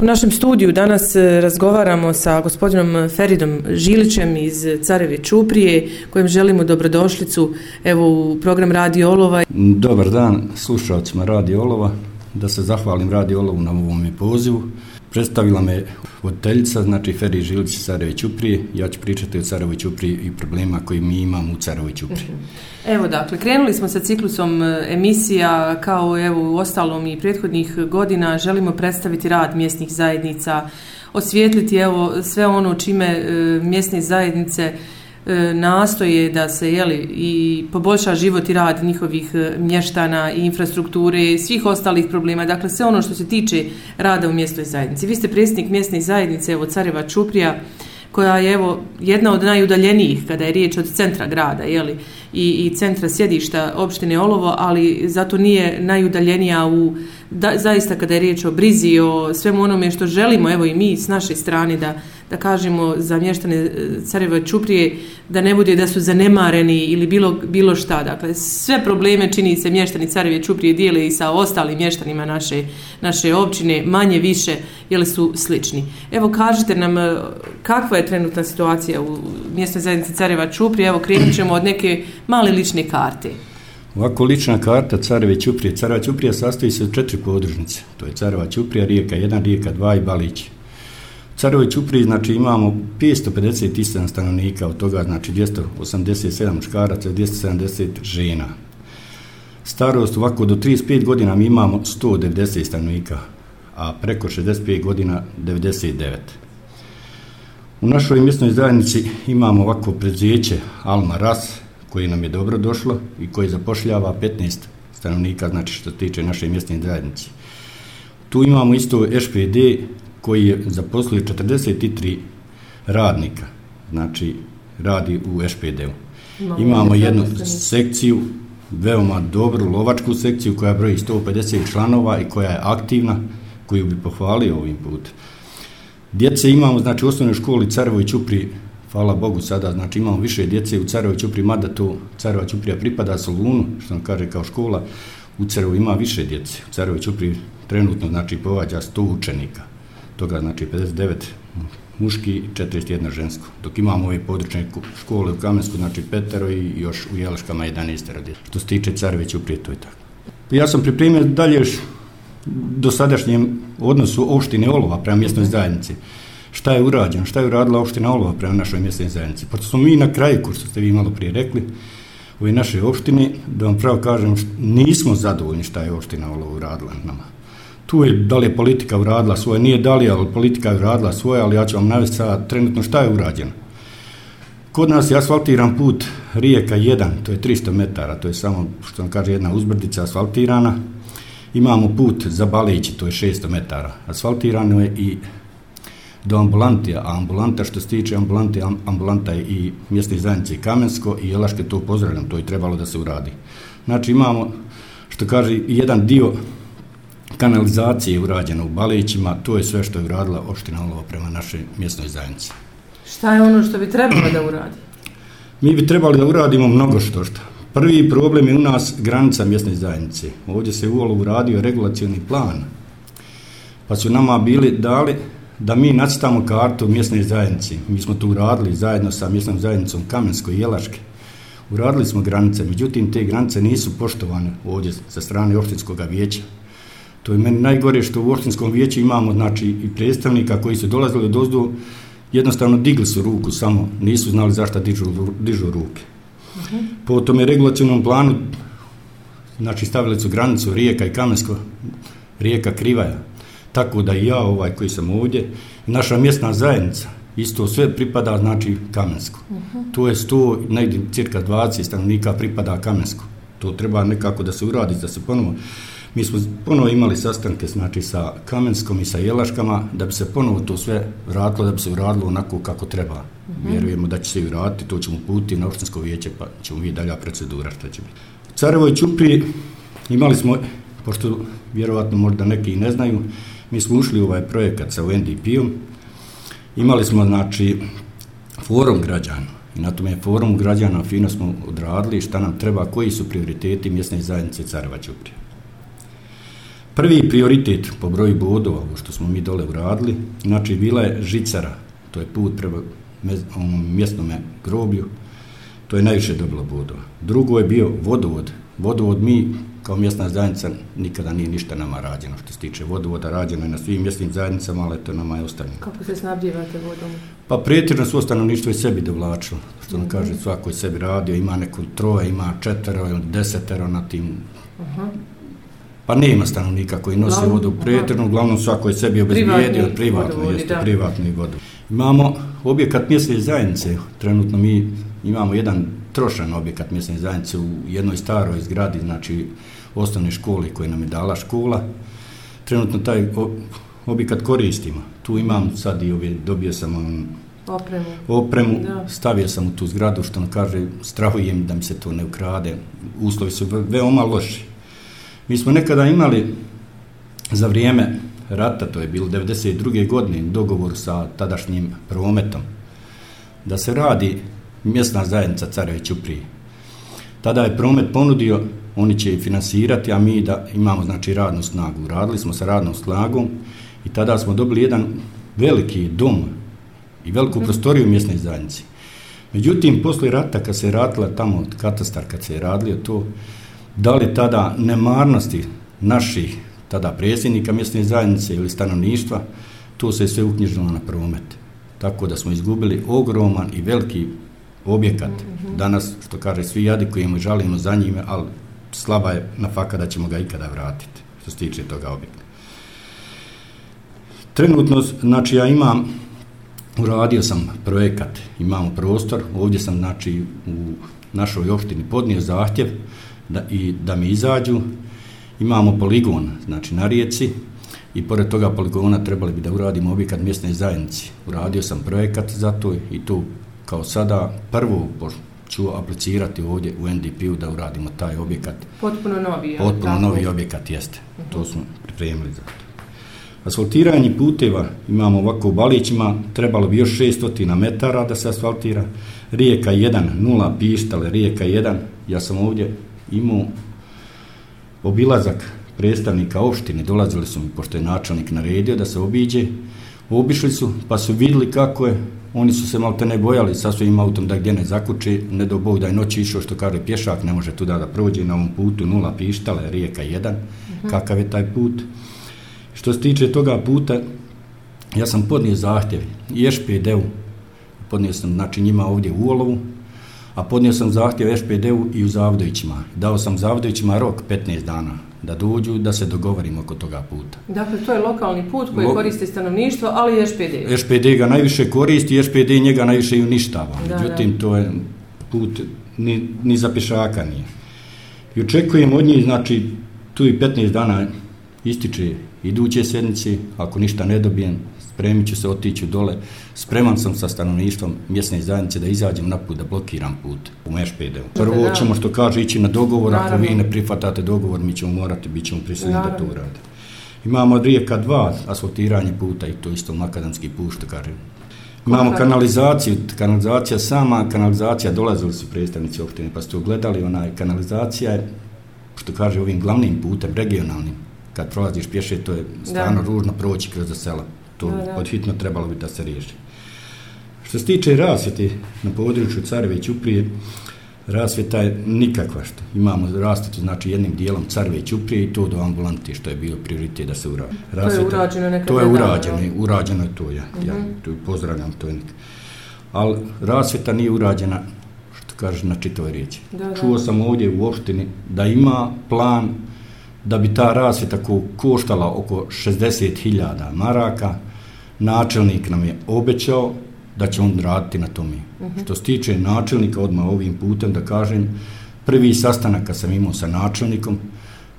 U našem studiju danas e, razgovaramo sa gospodinom Feridom Žilićem iz Careve Čuprije, kojem želimo dobrodošlicu evo, u program Radio Olova. Dobar dan slušalcima Radio Olova, da se zahvalim Radio Olovu na ovom pozivu. Predstavila me voditeljica, znači Feri Žilić iz Careve Ćuprije. Ja ću pričati o Sarajevoj Ćupriji i problema koji mi imamo u Sarajevoj Ćupriji. Mhm. Evo dakle, krenuli smo sa ciklusom e, emisija kao evo u ostalom i prethodnih godina. Želimo predstaviti rad mjesnih zajednica, osvijetliti evo sve ono čime e, mjesne zajednice E, E, nastoje da se jeli, i poboljša život i rad njihovih e, mještana i infrastrukture svih ostalih problema. Dakle, sve ono što se tiče rada u mjestnoj zajednici. Vi ste predsjednik mjesne zajednice, evo Careva Čuprija, koja je evo jedna od najudaljenijih kada je riječ od centra grada jeli, i, i centra sjedišta opštine Olovo, ali zato nije najudaljenija u da, zaista kada je riječ o brizi, o svemu onome što želimo, evo i mi s naše strane da, da kažemo za mještane Careva e, Čuprije, da ne bude da su zanemareni ili bilo, bilo šta. Dakle, sve probleme čini se mještani Careve Čuprije dijele i sa ostalim mještanima naše, naše općine, manje više, jeli su slični. Evo, kažite nam e, kakva je trenutna situacija u mjestnoj zajednici Careva Čuprije, evo krenut ćemo od neke male lične karte. Ovako lična karta Careve Ćuprije. Careva Ćuprija sastoji se od četiri podružnice. To je Careva Ćuprija, Rijeka 1, Rijeka 2 i Balić. U Careve znači, imamo 557 stanovnika, od toga znači 287 muškaraca i 270 žena. Starost ovako do 35 godina mi imamo 190 stanovnika, a preko 65 godina 99. U našoj mjesnoj zajednici imamo ovako predzijeće Alma Ras, koji nam je dobro došlo i koji zapošljava 15 stanovnika, znači što se tiče naše mjesne zajednice. Tu imamo isto SPD koji je zaposlili 43 radnika, znači radi u SPD-u. Imamo, imamo jednu sekciju, veoma dobru lovačku sekciju koja broji 150 članova i koja je aktivna, koju bi pohvalio ovim putem. Djece imamo, znači u osnovnoj školi Carevo i Čupri hvala Bogu sada, znači imamo više djece u Carevo Ćupri, mada to Careva Ćuprija pripada Solunu, što nam kaže kao škola, u Carevo ima više djece. U Carevo Ćupri trenutno znači povađa 100 učenika, toga znači 59 muški, 41 žensko. Dok imamo ove područne škole u Kamensku, znači petero i još u Jelaškama 11 radi. Što se tiče Careve Ćuprije, to je tako. Ja sam pripremio dalje do sadašnjem odnosu opštine Olova prema mjesnoj zajednici šta je urađeno, šta je uradila opština Olova prema našoj mjesnoj zajednici. Pošto smo mi na kraju, ko što ste vi malo prije rekli, u ovoj našoj opštini, da vam pravo kažem, nismo zadovoljni šta je opština Olova uradila nama. Tu je, da li je politika uradila svoje, nije da li, ali politika je uradila svoje, ali ja ću vam navesti sad trenutno šta je urađeno. Kod nas je asfaltiran put Rijeka 1, to je 300 metara, to je samo, što vam kaže, jedna uzbrdica asfaltirana. Imamo put za Balići, to je 600 metara. Asfaltirano je i do ambulante, a ambulanta što se tiče ambulante, ambulanta je i mjesne zajednice i Kamensko i Jelaške to pozdravljam, to je trebalo da se uradi. Znači imamo, što kaže, jedan dio kanalizacije urađeno u Balićima, to je sve što je uradila opština Olovo prema našoj mjesnoj zajednici. Šta je ono što bi trebalo da uradi? Mi bi trebali da uradimo mnogo što što. Prvi problem je u nas granica mjesne zajednice. Ovdje se u Olovu radio regulacioni plan, pa su nama bili dali da mi nacitamo kartu mjesne zajednice. Mi smo tu uradili zajedno sa mjesnom zajednicom Kamensko i Jelaške. Uradili smo granice, međutim te granice nisu poštovane ovdje sa strane Oštinskog vijeća. To je meni najgore što u opštinskom vijeću imamo znači, i predstavnika koji su dolazili od ozdu, jednostavno digli su ruku samo, nisu znali zašto dižu, dižu ruke. Uh -huh. Po tome regulacijnom planu znači stavili su granicu Rijeka i Kamensko, Rijeka Krivaja, tako da ja ovaj koji sam ovdje, naša mjesna zajednica, isto sve pripada znači Kamensko. Uh -huh. To je sto, negdje cirka 20 stanovnika pripada Kamensko. To treba nekako da se uradi, da se ponovo Mi smo ponovo imali sastanke znači, sa Kamenskom i sa Jelaškama da bi se ponovo to sve vratilo, da bi se uradilo onako kako treba. Mhm. -huh. Vjerujemo da će se i uraditi, to ćemo puti na Oštinsko vijeće pa ćemo vidjeti dalja procedura što će biti. Carevo i Čupri imali smo, pošto vjerovatno možda neki i ne znaju, Mi smo ušli u ovaj projekat sa UNDP-om, imali smo, znači, forum građana. I na tome forumu građana fino smo odradili šta nam treba, koji su prioriteti mjesne zajednice Careva Ćuprije. Prvi prioritet po broju bodova, ovo što smo mi dole uradili, znači bila je žicara, to je put prema mjestnom groblju, to je najviše dobilo bodova. Drugo je bio vodovod. Vodovod mi kao mjesna zajednica nikada nije ništa nama rađeno što se tiče vodovoda, rađeno je na svim mjesnim zajednicama, ali to nama je ostavljeno. Kako se snabdjevate vodom? Pa prijetirno su stanovništvo i sebi dovlačilo, što nam mm -hmm. kaže, svako je sebi radio, ima neko troje, ima četvero, desetero na tim. Uh -huh. Pa nema stanovnika koji nosi Glavno, vodu prijetirno, uglavnom svako je sebi obezbijedio privatno, jeste privatni vodu. Imamo objekat mjesne zajednice, trenutno mi imamo jedan trošan objekat mjesne zajednice u jednoj staroj zgradi, znači osnovne škole koje nam je dala škola. Trenutno taj objekat koristimo. Tu imam sad i ove, dobio sam on, opremu, opremu da. stavio sam u tu zgradu što nam kaže, strahujem da mi se to ne ukrade. Uslovi su veoma loši. Mi smo nekada imali za vrijeme rata, to je bilo 92. godine, dogovor sa tadašnjim prometom, da se radi mjesna zajednica Careve Ćuprije. Tada je promet ponudio, oni će finansirati, a mi da imamo znači radnu snagu. Radili smo sa radnom snagom i tada smo dobili jedan veliki dom i veliku prostoriju mjesne zajednice. Međutim, posle rata, kad se je radila tamo katastar, kad se je radilo to, da li tada nemarnosti naših tada predsjednika mjesne zajednice ili stanovništva, to se sve uknjižilo na promet. Tako da smo izgubili ogroman i veliki objekat. Danas, što kaže, svi jadi koji mu žalimo za njime, ali slaba je na faka da ćemo ga ikada vratiti, što se tiče toga objekta. Trenutno, znači, ja imam, uradio sam projekat, imamo prostor, ovdje sam, znači, u našoj opštini podnio zahtjev da, i da mi izađu, imamo poligon, znači, na rijeci, i pored toga poligona trebali bi da uradimo objekat mjesne zajednici. Uradio sam projekat za to i tu kao sada prvo ću aplicirati ovdje u NDP-u da uradimo taj objekat. Potpuno novi. Potpuno tako? novi objekat jeste. Uh -huh. To smo pripremili za to. Asfaltiranje puteva imamo ovako u Balićima, trebalo bi još 600 metara da se asfaltira. Rijeka 1, 0 pištale, rijeka 1. Ja sam ovdje imao obilazak predstavnika opštine, dolazili su mi, pošto je načelnik naredio da se obiđe, obišli su, pa su vidjeli kako je, oni su se malo te ne bojali sa svojim autom da gdje ne zakuči, ne do Bog da je noć išao što kaže pješak, ne može tu da prođe na ovom putu, nula pištale, rijeka jedan, uh mhm. -huh. kakav je taj put. Što se tiče toga puta, ja sam podnio zahtjev i ŠPD-u, podnio sam znači njima ovdje u Olovu, a podnio sam zahtjev ŠPD-u i u Zavdovićima. Dao sam Zavdovićima rok 15 dana da dođu da se dogovorimo oko toga puta. Dakle, to je lokalni put koji Lo... koristi stanovništvo, ali i ŠPD. ŠPD ga najviše koristi i ŠPD njega najviše i uništava. Da, Međutim, da. to je put ni, ni za pešaka nije. I očekujem od njih, znači, tu i 15 dana ističe iduće sednice, ako ništa ne dobijem, spremit ću se, otiću dole, spreman sam sa stanovništvom mjesne zajednice da izađem na put, da blokiram put u MŠPD-u. Prvo ćemo, što kaže, ići na dogovor, Naravno. ako vi ne prihvatate dogovor, mi ćemo morati, bit ćemo prisiljeni da to urade. Imamo od rijeka dva asfaltiranje puta i to isto makadamski put, što kaže. Imamo kanalizaciju, kanalizacija sama, kanalizacija, dolazili su predstavnici opštine, pa ste ugledali, kanalizacija je, što kaže, ovim glavnim putem, regionalnim, kad prolaziš pješe, to je stvarno da. ružno proći kroz sela to da, da. podhitno trebalo bi da se riješi. Što se tiče rasvjeti na području Carve Ćuprije, rasvjeta je nikakva što. Imamo rasvjetu, znači jednim dijelom Carve Ćuprije i to do ambulanti, što je bilo prioritet da se uradi. Rasvjeta, to je urađeno nekada. To je urađeno, no? urađeno je to, ja. Uh -huh. ja mhm. tu pozdravljam to. Ali rasvjeta nije urađena, što kažeš, na čitove riječi. Da, da. Čuo sam ovdje u opštini da ima plan da bi ta rasvjeta koštala oko 60.000 maraka, načelnik nam je obećao da će on raditi na tome. Uh mhm. -huh. Što se tiče načelnika, odmah ovim putem da kažem, prvi sastanak kad sam imao sa načelnikom,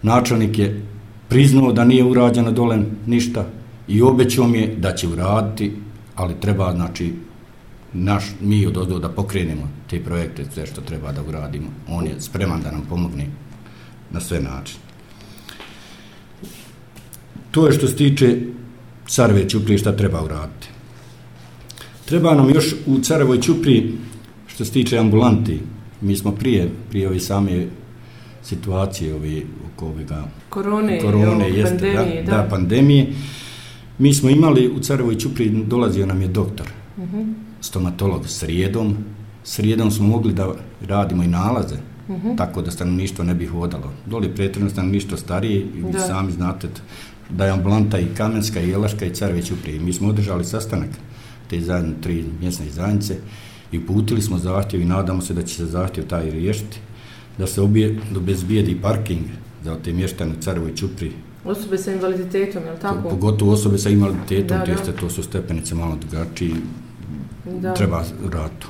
načelnik je priznao da nije urađeno dole ništa i obećao mi je da će uraditi, ali treba, znači, naš, mi od ozdo da pokrenemo te projekte, sve što treba da uradimo. On je spreman da nam pomogne na sve načine. To je što se tiče Careve Ćuprije šta treba uraditi. Treba nam još u Carevoj Ćupriji, što se tiče ambulanti, mi smo prije, prije ove same situacije ove, oko ovega korone, korone jo, jeste, pandemije, da, da. da, pandemije. Mi smo imali u Carovoj Ćupri, dolazio nam je doktor, uh Mhm. -huh. stomatolog srijedom. Srijedom smo mogli da radimo i nalaze, uh Mhm. -huh. tako da stanovništvo ne bi hodalo. Doli pretredno stanovništvo starije, i vi sami znate da je ambulanta i Kamenska, i Jelaška, i Carovoj Ćupri. Mi smo održali sastanak te zajedno, tri mjesne zajednice i uputili smo zahtjev i nadamo se da će se zahtjev taj riješiti, da se obje, obezbijedi parking za te mještane u Carovoj Ćupri, Osobe sa invaliditetom, je li tako? Pogotovo osobe sa invaliditetom, Da, da, da. jeste, to su stepenice malo drugačiji, Da. treba ratu.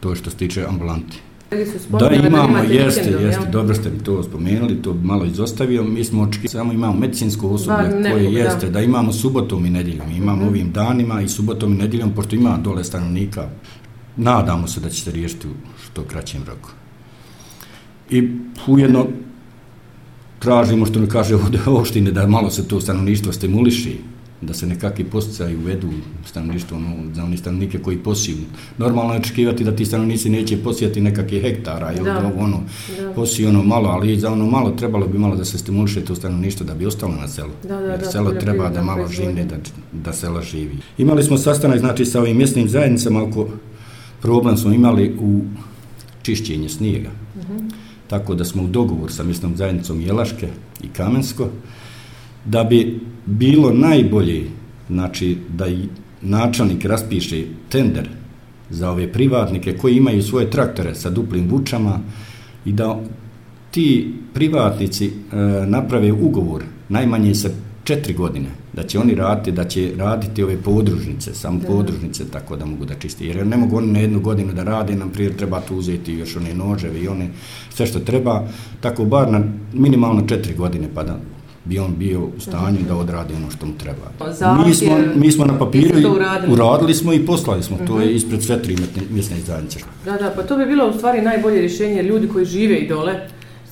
To je što se tiče ambulanti. Da imamo, jeste, vikendom, jeste, jel? dobro ste mi to spomenuli, to malo izostavio. Mi smo očekivali, samo imamo medicinsko osoblje nekog, koje da. jeste, da. da imamo subotom i nedjeljom. Imamo Mhm. ovim danima i subotom i nedjeljom, pošto ima dole stanovnika. Nadamo se da će se riješiti u što kraćem roku. I ujedno tražimo, što ne kaže ovdje opštine, da malo se to stanovništvo stimuliši, da se nekakvi posticaj uvedu stanovništvo ono, za oni stanovnike koji posiju. Normalno je očekivati da ti stanovnici neće posijati nekakve hektara ili Da. ovo ono, Da. posiju ono malo, ali za ono malo trebalo bi malo da se stimuliše to stanovništvo da bi ostalo na selu. Da, da, Jer da, selo treba da poljoprivredna malo živne, da, da sela živi. Imali smo sastanak znači sa ovim mjesnim zajednicama oko problem smo imali u čišćenje snijega. Tako da smo u dogovor sa mjesnom zajednicom Jelaške i Kamensko da bi bilo najbolje znači da i načelnik raspiše tender za ove privatnike koji imaju svoje traktore sa duplim vučama i da ti privatnici e, naprave ugovor najmanje sa četiri godine da će oni raditi, da će raditi ove podružnice, samo Da. podružnice tako da mogu da čiste. Jer ne mogu oni na jednu godinu da rade, nam prije treba tu uzeti još one noževe i one sve što treba, tako bar na minimalno četiri godine pa da bi on bio u stanju da odradi ono što mu treba. Zahtjev- Mi smo, mi smo na papiru uradili. uradili smo i poslali smo, to je ispred sve tri mjesne- zajednice. Da, da, pa to bi bilo u stvari najbolje rješenje ljudi koji žive i dole,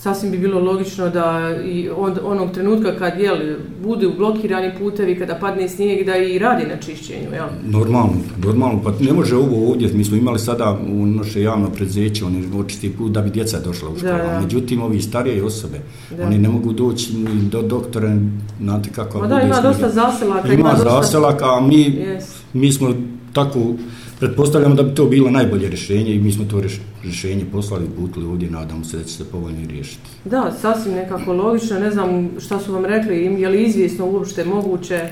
sasvim bi bilo logično da i on, onog trenutka kad jel, budu blokirani putevi, kada padne snijeg, da i radi na čišćenju, jel? Normalno, normalno, pa ne može ovo ovdje, mi smo imali sada u naše javno predzeće, oni očisti put da bi djeca došla u Da, školu, da. međutim ovi starije osobe, Da. oni ne mogu doći ni do doktora, znate kako Ma da, ima dosta zaselaka, ima, ima dosta- zaselaka, a mi, Yes. mi smo tako, pretpostavljamo da bi to bilo najbolje rješenje i mi smo to rješ- rješenje poslali, uputili ovdje, nadamo se da će se povoljno i riješiti. Da, sasvim nekako logično, ne znam šta su vam rekli, im- je li izvjesno uopšte moguće,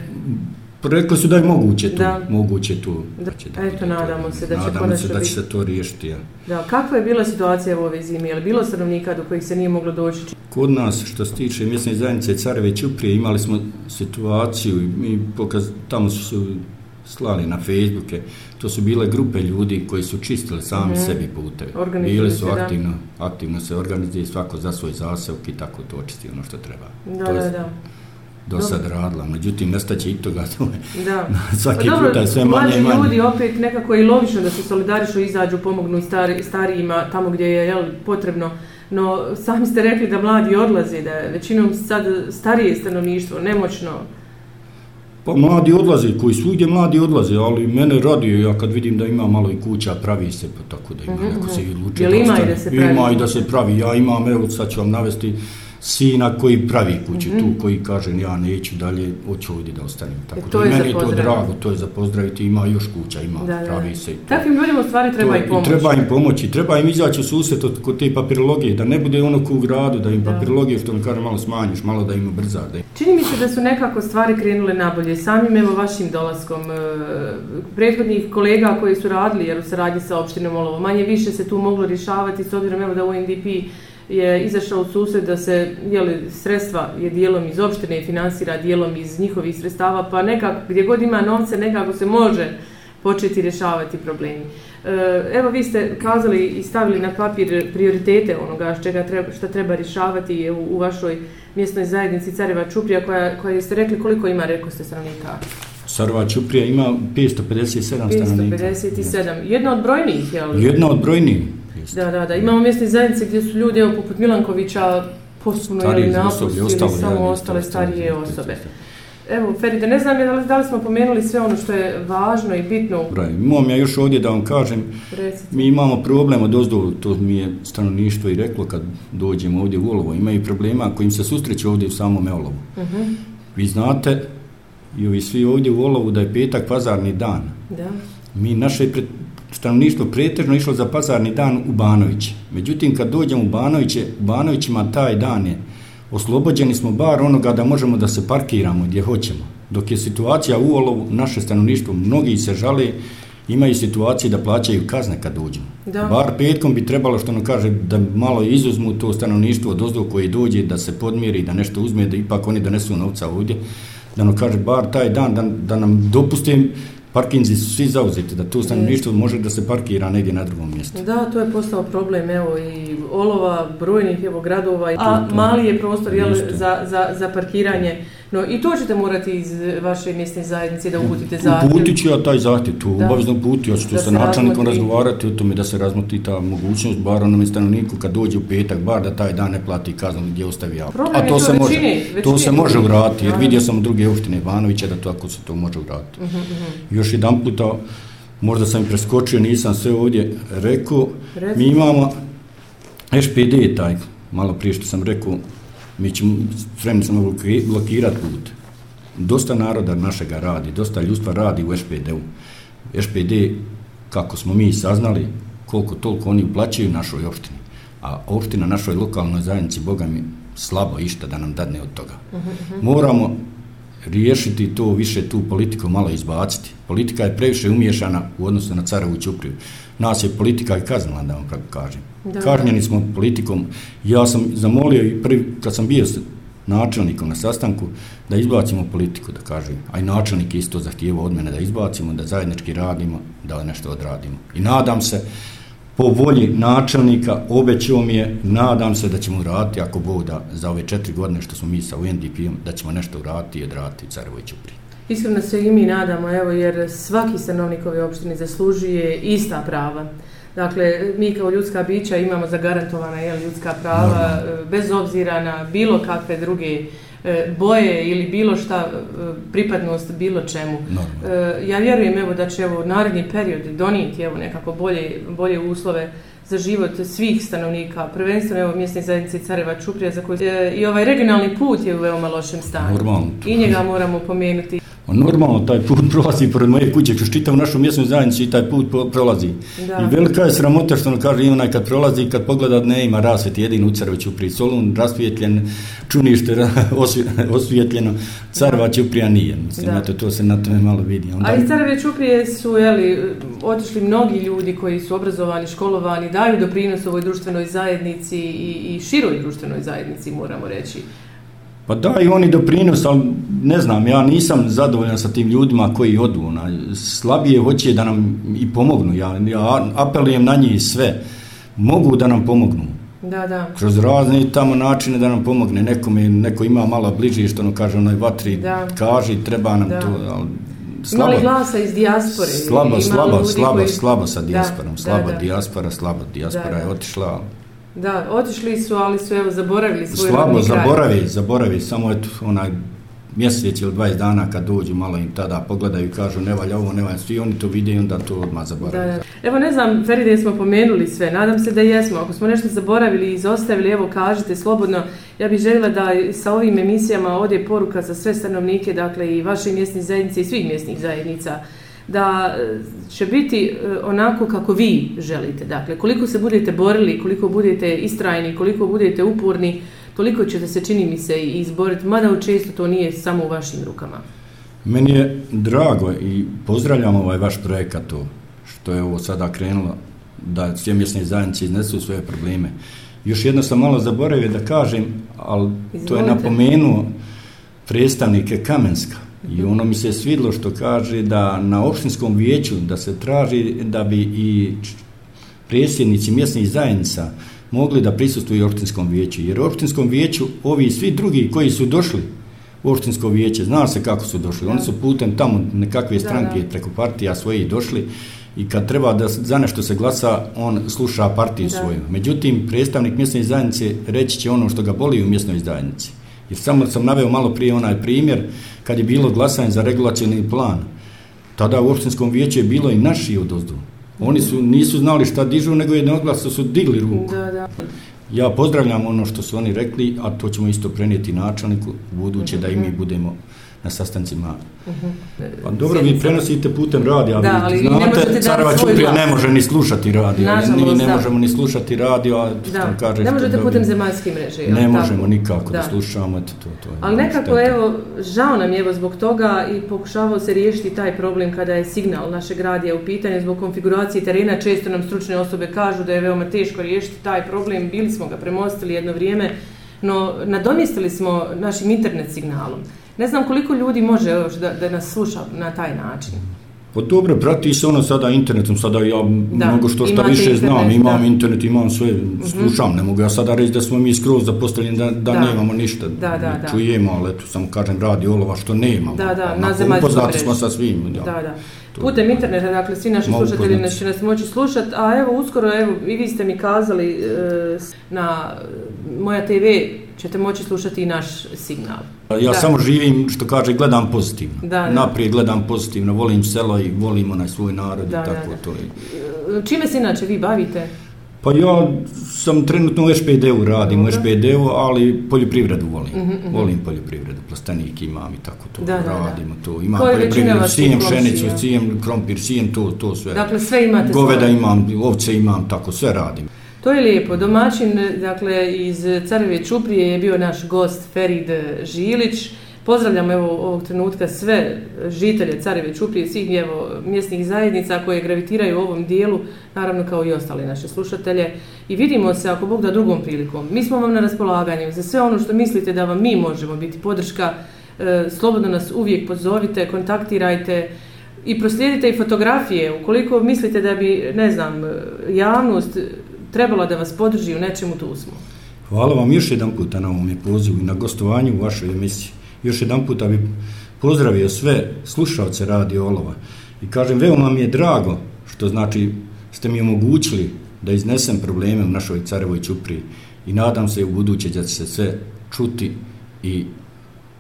Rekli su da je moguće to, Da. moguće to. Da. će Eto, bude to. nadamo se da će nadamo konačno se da će se to riješiti, ja. da, kakva je bila situacija u ove zime, je li bilo stanovnika do kojih se nije moglo doći? Kod nas, što se tiče mjesne zajednice Careve Ćuprije, imali smo situaciju i mi pokaz, tamo su se slali na Facebooke, to su bile grupe ljudi koji su čistili sami Mhm. sebi puteve. Bili su da. aktivno, aktivno se organizuje svako za svoj zasevk i tako to očisti ono što treba. Da, to da, je da. do sad radila, međutim nestaće i toga, to je Da. svaki Pa dobro, puta sve manje i manje. ljudi opet nekako je logično da se solidarišu izađu, pomognu stari, starijima tamo gdje je jel, potrebno. No, sami ste rekli da mladi odlaze, da većinom sad starije stanovništvo, nemoćno. Pa mladi odlaze, koji svugdje mladi odlaze, ali mene radi, ja kad vidim da ima malo i kuća, pravi se, pa tako da ima, Mhm, neko se i luče Jel ima i da se pravi? Ima i da se pravi, ja imam, evo sad ću vam navesti sina koji pravi kuću Mhm. tu, koji kaže ja neću dalje, hoću ovdje da ostanem. Tako E, to da je meni je to drago, to je za pozdraviti, ima još kuća, ima, Da, da. pravi se. Takvim ljudima u stvari treba To i je- pomoć. Treba im pomoći, treba im izaći u susret od, kod te papirologije, da ne bude ono ko u gradu, da im Da. papirologiju, što mi kaže, malo smanjiš, malo da im brza, da im Čini mi se da su nekako stvari krenule nabolje. Samim evo vašim dolaskom e, prethodnih kolega koji su radili jer u saradnji sa opštinom Olovo, manje više se tu moglo rješavati s obzirom evo da UNDP je izašao u susret da se jeli, sredstva je dijelom iz opštine i finansira dijelom iz njihovih sredstava, pa nekako gdje god ima novce nekako se može početi rješavati problemi. E, Evo vi ste kazali i stavili na papir prioritete onoga čega treba, šta treba rješavati u, u vašoj mjesnoj zajednici Careva Čuprija koja, koja ste rekli koliko ima, rekao ste stanovnika? Sarva Ćuprija ima 557 stanovnika. 557. Jedna od brojnijih, jel? Jedna od brojnijih. Jeste. Da, da, da. Imamo mjesne zajednice gdje su ljudi, evo, poput Milankovića, potpuno jeli osoblje, napustili samo ja, ostale starije osobe. Evo, Feride, ne znam je da li smo pomenuli sve ono što je važno i bitno. Braj, imam ja još ovdje da vam kažem, Recite. mi imamo problem od ozdo, to mi je stanovništvo i reklo kad dođemo ovdje u Olovo, imaju problema kojim se susreću ovdje u samom Olovu. Uh mhm. -huh. Vi znate, i ovi svi ovdje u Olovu, da je petak pazarni dan. Da. Mi, naše pred, stanovništvo pretežno išlo za pazarni dan u Banoviće. Međutim, kad dođemo u Banoviće, u Banovićima taj dan je oslobođeni smo bar onoga da možemo da se parkiramo gdje hoćemo. Dok je situacija u Olovu, naše stanovništvo, mnogi se žale, imaju situacije da plaćaju kazne kad dođu. Da. Bar petkom bi trebalo, što ono kaže, da malo izuzmu to stanovništvo od ozdo koje dođe, da se podmiri, da nešto uzme, da ipak oni donesu novca ovdje. Da ono kaže, bar taj dan, da, da nam dopustim parkinzi su svi zauzeti, da tu stanovništvo može da se parkira negdje na drugom mjestu. Da, to je postao problem, evo, i Olova, brojnih evo, gradova, a to, mali je prostor jel, za, za, za parkiranje. No, i to ćete morati iz vaše mjesne zajednice da uputite zahtjev. Uputit ću ja taj zahtjev, tu obavezno uputiti, ja ću sa načelnikom razgovarati o tome da se razmoti ta mogućnost, bar onom stanovniku kad dođe u petak, bar da taj dan ne plati kaznu gdje ostavi auto. A to, se većini, može, većini, to se može uraditi, jer vidio sam druge opštine Ivanovića da to se to može uraditi. Uh -huh, uh -huh. Još jedan puta, možda sam i preskočio, nisam sve ovdje rekao, mi imamo SPD taj, malo prije što sam rekao, mi ćemo spremni samo blokirati put. Dosta naroda našega radi, dosta ljudstva radi u SPD-u. SPD, kako smo mi saznali, koliko toliko oni uplaćaju našoj opštini. A opština našoj lokalnoj zajednici, Boga mi, slabo išta da nam dadne od toga. Moramo riješiti to više tu politiku malo izbaciti. Politika je previše umješana u odnosu na Carovu Ćupriju. Nas je politika i kaznila, da vam kako kažem. Kažnjeni smo politikom. Ja sam zamolio i prvi, kad sam bio načelnikom na sastanku, da izbacimo politiku, da kažem. A i načelnik isto zahtijeva od mene da izbacimo, da zajednički radimo, da nešto odradimo. I nadam se, po volji načelnika, obećao mi je, nadam se da ćemo uraditi, ako Bog da, za ove četiri godine što smo mi sa UNDP-om, da ćemo nešto uraditi i odraditi Carevoj Ćupri. Iskreno se i mi nadamo, evo, jer svaki stanovnik ove opštine zaslužuje ista prava. Dakle, mi kao ljudska bića imamo zagarantovana jel, ljudska prava, Normalno. bez obzira na bilo kakve druge E, boje ili bilo šta, e, pripadnost bilo čemu. Normalno. E, ja vjerujem evo da će evo naredni period donijeti evo nekako bolje, bolje uslove za život svih stanovnika, prvenstveno evo mjesne zajednice Careva Čuprija za koji i ovaj regionalni put je u veoma lošem stanju. Normalno. I njega moramo pomenuti. Normalno, taj put prolazi pored moje kuće, kroz čitavu našu mjesnu zajednicu i taj put prolazi. Da. I velika je sramota što ono kaže i onaj kad prolazi, kad pogleda ne ima rasvjet, jedin u Crveću pri Solun, rasvjetljen, čunište osvjetljeno, Carva Ćuprija nije. Mislim, da. to se na tome malo vidi. Onda... A iz Carve Ćuprije su, jeli, otišli mnogi ljudi koji su obrazovani, školovani, daju doprinos ovoj društvenoj zajednici i, i široj društvenoj zajednici, moramo reći. Pa da, i oni doprinos, ali ne znam, ja nisam zadovoljan sa tim ljudima koji odu. Na, slabije hoće da nam i pomognu. Ja, ja apelujem na njih sve. Mogu da nam pomognu. Da, da. Kroz razne tamo načine da nam pomogne. Neko, mi, neko ima malo bliži, što ono kaže, onoj vatri, da. kaži, treba nam da. to. Ali, slabo, Imali glasa iz dijaspore? Slabo, slabo, slabo, koji... slabo sa dijasporom. Slaba dijaspora, slaba dijaspora da, da. je otišla. Da, otišli su, ali su evo zaboravili svoj Slabo, zaboravi, zaboravi, samo eto onaj mjesec ili 20 dana kad dođu malo im tada pogledaju i kažu ne valja ovo, ne valja svi, oni to vide i onda to odmah zaboravili. Da, da. Evo ne znam, Feride smo pomenuli sve, nadam se da jesmo. Ako smo nešto zaboravili i izostavili, evo kažite slobodno, ja bih željela da sa ovim emisijama ovdje poruka za sve stanovnike, dakle i vaše mjesne zajednice i svih mjesnih zajednica, da e, će biti e, onako kako vi želite. Dakle, koliko se budete borili, koliko budete istrajni, koliko budete uporni, toliko ćete se, čini mi se, izboriti, mada često to nije samo u vašim rukama. Meni je drago i pozdravljam ovaj vaš projekat to, što je ovo sada krenulo, da sve mjesne zajednice iznesu svoje probleme. Još jedno sam malo zaboravio da kažem, ali Izvolite. to je napomenuo predstavnike Kamenska. I ono mi se svidlo što kaže da na opštinskom vijeću da se traži da bi i predsjednici mjesnih zajednica mogli da prisustuju opštinskom vijeću. Jer u opštinskom vijeću ovi svi drugi koji su došli u opštinsko vijeće, zna se kako su došli. Oni su putem tamo nekakve stranke preko partija svoje došli i kad treba da za nešto se glasa, on sluša partiju svoju. Međutim, predstavnik mjesne zajednice reći će ono što ga boli u mjesnoj zajednici Jer samo sam naveo malo prije onaj primjer, kad je bilo glasanje za regulacijni plan, tada u opštinskom vijeću je bilo i naši od ozdu. Oni su, nisu znali šta dižu, nego jednoglasno su digli ruku. Da, da. Ja pozdravljam ono što su oni rekli, a to ćemo isto prenijeti načelniku, buduće da i mi budemo na sastancima. Pa dobro, vi prenosite putem radija, Da, ali znate, svoj Ćuprija ne može ni slušati radio, Nažalost, mi ne da. možemo ni slušati radio, a Da, kaže... ne možete putem zemaljske mreže. Ne tako? možemo nikako da, Da. slušamo, eto to, to je. Ali nekako, šteta. evo, žao nam je evo zbog toga i pokušavao se riješiti taj problem kada je signal našeg radija u pitanju zbog konfiguracije terena. Često nam stručne osobe kažu da je veoma teško riješiti taj problem. Bili smo ga premostili jedno vrijeme, no nadomjestili smo našim internet signalom. Ne znam koliko ljudi može evo, da, da nas sluša na taj način. Pa dobro, prati se ono sada internetom, sada ja Da, mnogo što šta više internet, znam, imam da. internet, imam sve, slušam, ne mogu ja sada reći da smo mi skroz zapostavljeni, da, da, Da. nemamo ništa, Da, da, ne da. čujemo, ali eto, samo kažem, radi olova što nemamo. Da, da, na zemaljskoj Upoznati mreži. smo sa svim, da. Da, da. To- Putem interneta, dakle, svi naši Mogu slušatelji nas će nas moći slušati, a evo, uskoro, evo, i vi ste mi kazali e, na e, Moja TV ćete moći slušati i naš signal. Ja Da. samo živim, što kaže, gledam pozitivno. Da, da. Naprijed gledam pozitivno, volim selo i volim onaj svoj narod Da, i da, tako da. to je. E, Čime se inače vi bavite? Pa ja sam trenutno u SPD-u radim, u Dobro. Mhm, SPD-u, ali poljoprivredu volim. Volim poljoprivredu, plastenik imam i tako to Da, da, da. radimo. To. Imam većina poljoprivredu, sijem pšenicu, sijem krompir, sijem to, to sve. Dakle, sve imate Goveda svoje. imam, ovce imam, tako sve radim. To je lijepo. Domaćin, dakle, iz Careve Čuprije je bio naš gost Ferid Žilić. Pozdravljam evo ovog trenutka sve žitelje Careve Čuprije, svih evo mjesnih zajednica koje gravitiraju u ovom dijelu, naravno kao i ostale naše slušatelje. I vidimo se ako Bog da drugom prilikom. Mi smo vam na raspolaganju za sve ono što mislite da vam mi možemo biti podrška. E, slobodno nas uvijek pozovite, kontaktirajte i proslijedite i fotografije. Ukoliko mislite da bi, ne znam, javnost trebala da vas podrži u nečemu, tu smo. Hvala vam još jedan puta na ovom pozivu i na gostovanju u vašoj emisiji. Još jedan puta bi pozdravio sve slušalce Radio Olova i kažem, veoma mi je drago što znači ste mi omogućili da iznesem probleme u našoj Carevoj Ćupriji i nadam se u buduće da će se sve čuti i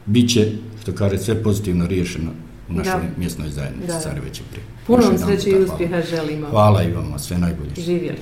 bit će, što kaže, sve pozitivno riješeno u našoj Da. mjesnoj zajednici Da. Careve Ćuprije. Puno vam sreće i uspjeha želimo. Hvala i vama, sve najbolje. Živjeli.